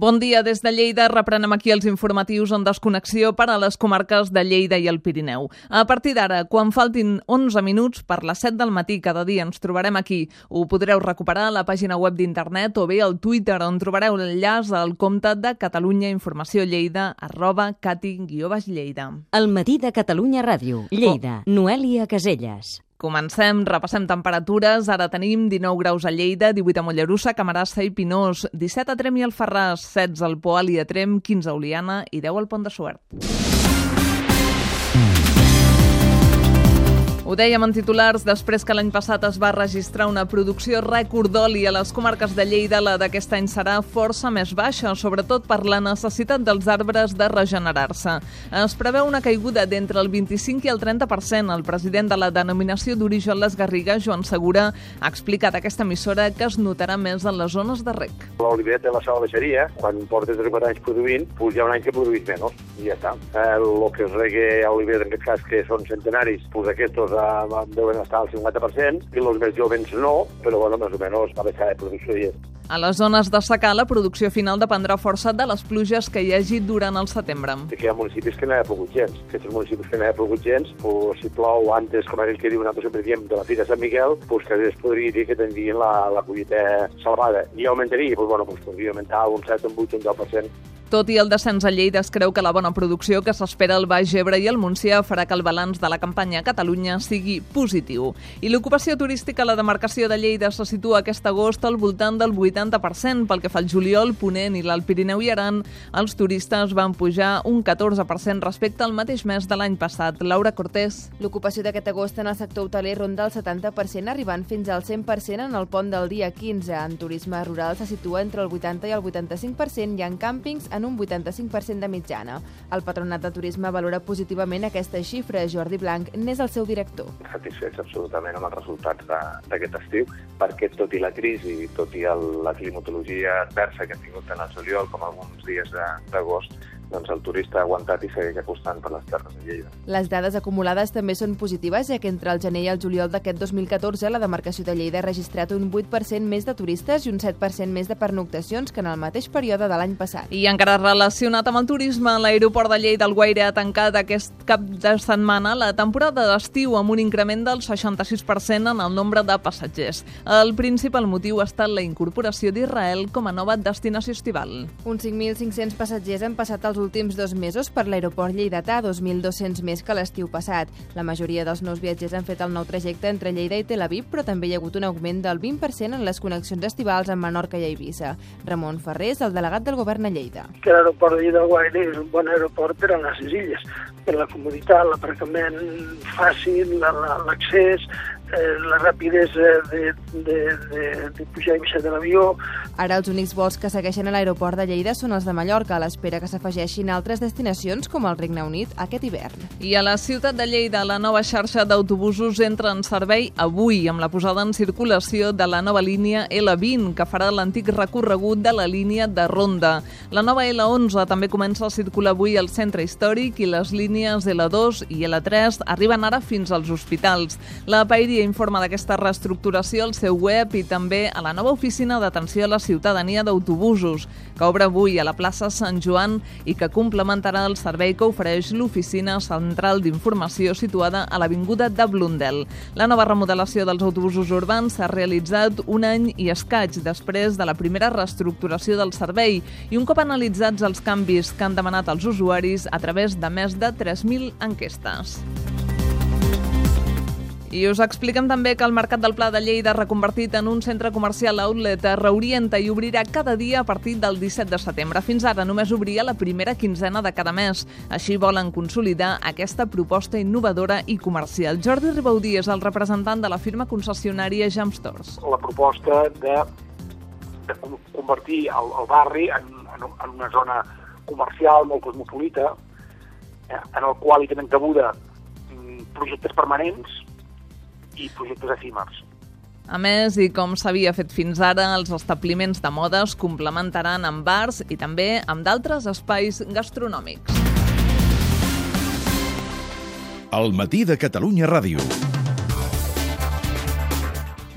Bon dia des de Lleida. Reprenem aquí els informatius en desconnexió per a les comarques de Lleida i el Pirineu. A partir d'ara, quan faltin 11 minuts per les 7 del matí cada dia ens trobarem aquí. Ho podreu recuperar a la pàgina web d'internet o bé al Twitter on trobareu l'enllaç al compte de Catalunya Informació Lleida arroba cati-lleida. El matí de Catalunya Ràdio. Lleida. Oh. Noèlia Caselles. Comencem, repassem temperatures. Ara tenim 19 graus a Lleida, 18 a Mollerussa, Camarassa i Pinós, 17 a Trem i Alfarràs, 16 al Poal i a Trem, 15 a Oliana i 10 al Pont de Suert. Ho dèiem en titulars després que l'any passat es va registrar una producció rècord d'oli a les comarques de Lleida, la d'aquest any serà força més baixa, sobretot per la necessitat dels arbres de regenerar-se. Es preveu una caiguda d'entre el 25 i el 30%. El president de la denominació d'origen Les Garrigues, Joan Segura, ha explicat a aquesta emissora que es notarà més en les zones de rec. L'oliver té la seva baixeria, quan portes 3 anys produint, doncs hi ha un any que produïs menys, i ja està. El, el que es regue a oliver, en aquest cas, que són centenaris, doncs aquests a, deuen estar al 50% i els més jovens no, però bueno, més o menys va baixar de producció i a les zones de secà, la producció final dependrà força de les pluges que hi hagi durant el setembre. Que hi ha municipis que no hi ha plogut gens. Aquests municipis que no hi ha plogut gens, pues, si plou antes, com aquell que diu, nosaltres sempre diem, de la Fira de Sant Miquel, pues, que es podria dir que tindrien la, la collita salvada. I augmentaria, pues, bueno, pues, podria augmentar un 7, un 8, un 10%. Tot i el descens a Lleida, es creu que la bona producció que s'espera al Baix Ebre i al Montsià farà que el balanç de la campanya a Catalunya sigui positiu. I l'ocupació turística a la demarcació de Lleida se situa aquest agost al voltant del 80%. Pel que fa al juliol, Ponent i l'Alt Pirineu i Aran, els turistes van pujar un 14% respecte al mateix mes de l'any passat. Laura Cortés. L'ocupació d'aquest agost en el sector hoteler ronda el 70%, arribant fins al 100% en el pont del dia 15. En turisme rural se situa entre el 80 i el 85% i en càmpings en en un 85% de mitjana. El Patronat de Turisme valora positivament aquesta xifra. Jordi Blanc n'és el seu director. Satisfets absolutament amb els resultats d'aquest estiu, perquè tot i la crisi, tot i el, la climatologia adversa que hem tingut en el juliol, com alguns dies d'agost, doncs el turista ha aguantat i segueix acostant per les terres de Lleida. Les dades acumulades també són positives, ja que entre el gener i el juliol d'aquest 2014 la demarcació de Lleida ha registrat un 8% més de turistes i un 7% més de pernoctacions que en el mateix període de l'any passat. I encara relacionat amb el turisme, l'aeroport de Lleida el Guaire ha tancat aquest cap de setmana la temporada d'estiu amb un increment del 66% en el nombre de passatgers. El principal motiu ha estat la incorporació d'Israel com a nova destinació estival. Uns 5.500 passatgers han passat els últims dos mesos per l'aeroport lleidatà, 2.200 més que l'estiu passat. La majoria dels nous viatgers han fet el nou trajecte entre Lleida i Tel Aviv, però també hi ha hagut un augment del 20% en les connexions estivals amb Menorca i Eivissa. Ramon Ferrés, el delegat del govern a Lleida. Que l'aeroport de Lleida Guaire és un bon aeroport per a les illes, per la comoditat, l'aparcament fàcil, l'accés, eh, la rapidesa de, de, de, de pujar i baixar de l'avió. Ara els únics vols que segueixen a l'aeroport de Lleida són els de Mallorca, a l'espera que s'afegeixin altres destinacions com el Regne Unit aquest hivern. I a la ciutat de Lleida, la nova xarxa d'autobusos entra en servei avui amb la posada en circulació de la nova línia L20, que farà l'antic recorregut de la línia de Ronda. La nova L11 també comença a circular avui al centre històric i les línies L2 i L3 arriben ara fins als hospitals. La Pairi Dia informa d'aquesta reestructuració al seu web i també a la nova oficina d'atenció a la ciutadania d'autobusos, que obre avui a la plaça Sant Joan i que complementarà el servei que ofereix l'oficina central d'informació situada a l'Avinguda de Blundell. La nova remodelació dels autobusos urbans s'ha realitzat un any i escaig després de la primera reestructuració del servei i un cop analitzats els canvis que han demanat els usuaris a través de més de 3.000 enquestes. I us expliquem també que el Mercat del Pla de Lleida, reconvertit en un centre comercial outlet, reorienta i obrirà cada dia a partir del 17 de setembre. Fins ara només obria la primera quinzena de cada mes. Així volen consolidar aquesta proposta innovadora i comercial. Jordi Ribaudí és el representant de la firma concessionària Jam Stores. La proposta de, de convertir el, el barri en, en, en una zona comercial molt cosmopolita, eh, en el qual hi tenen cabuda mm, projectes permanents, i projectes efímers. A més, i com s'havia fet fins ara, els establiments de moda es complementaran amb bars i també amb d'altres espais gastronòmics. El matí de Catalunya Ràdio.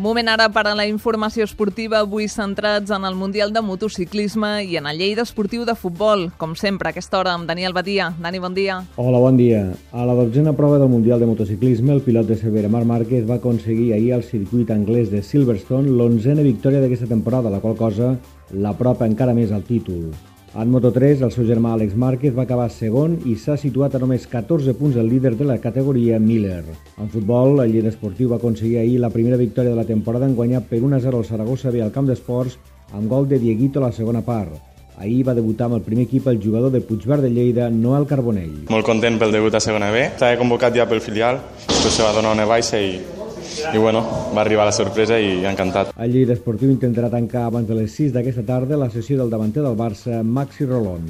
Moment ara per a la informació esportiva, avui centrats en el Mundial de Motociclisme i en el Lleida Esportiu de Futbol. Com sempre, a aquesta hora amb Daniel Badia. Dani, bon dia. Hola, bon dia. A la dotzena prova del Mundial de Motociclisme, el pilot de Cervera, Marc Márquez, va aconseguir ahir al circuit anglès de Silverstone l'onzena victòria d'aquesta temporada, la qual cosa l'apropa encara més al títol. En Moto3, el seu germà Àlex Márquez va acabar segon i s'ha situat a només 14 punts el líder de la categoria Miller. En futbol, el líder esportiu va aconseguir ahir la primera victòria de la temporada en guanyar per 1-0 al Saragossa B al camp d'esports amb gol de Dieguito a la segona part. Ahir va debutar amb el primer equip el jugador de Puigverd de Lleida, Noel Carbonell. Molt content pel debut a segona B. Estava convocat ja pel filial, després se va donar una baixa i i bueno, va arribar la sorpresa i encantat. El Lleida Esportiu intentarà tancar abans de les 6 d'aquesta tarda la sessió del davanter del Barça, Maxi Rolón.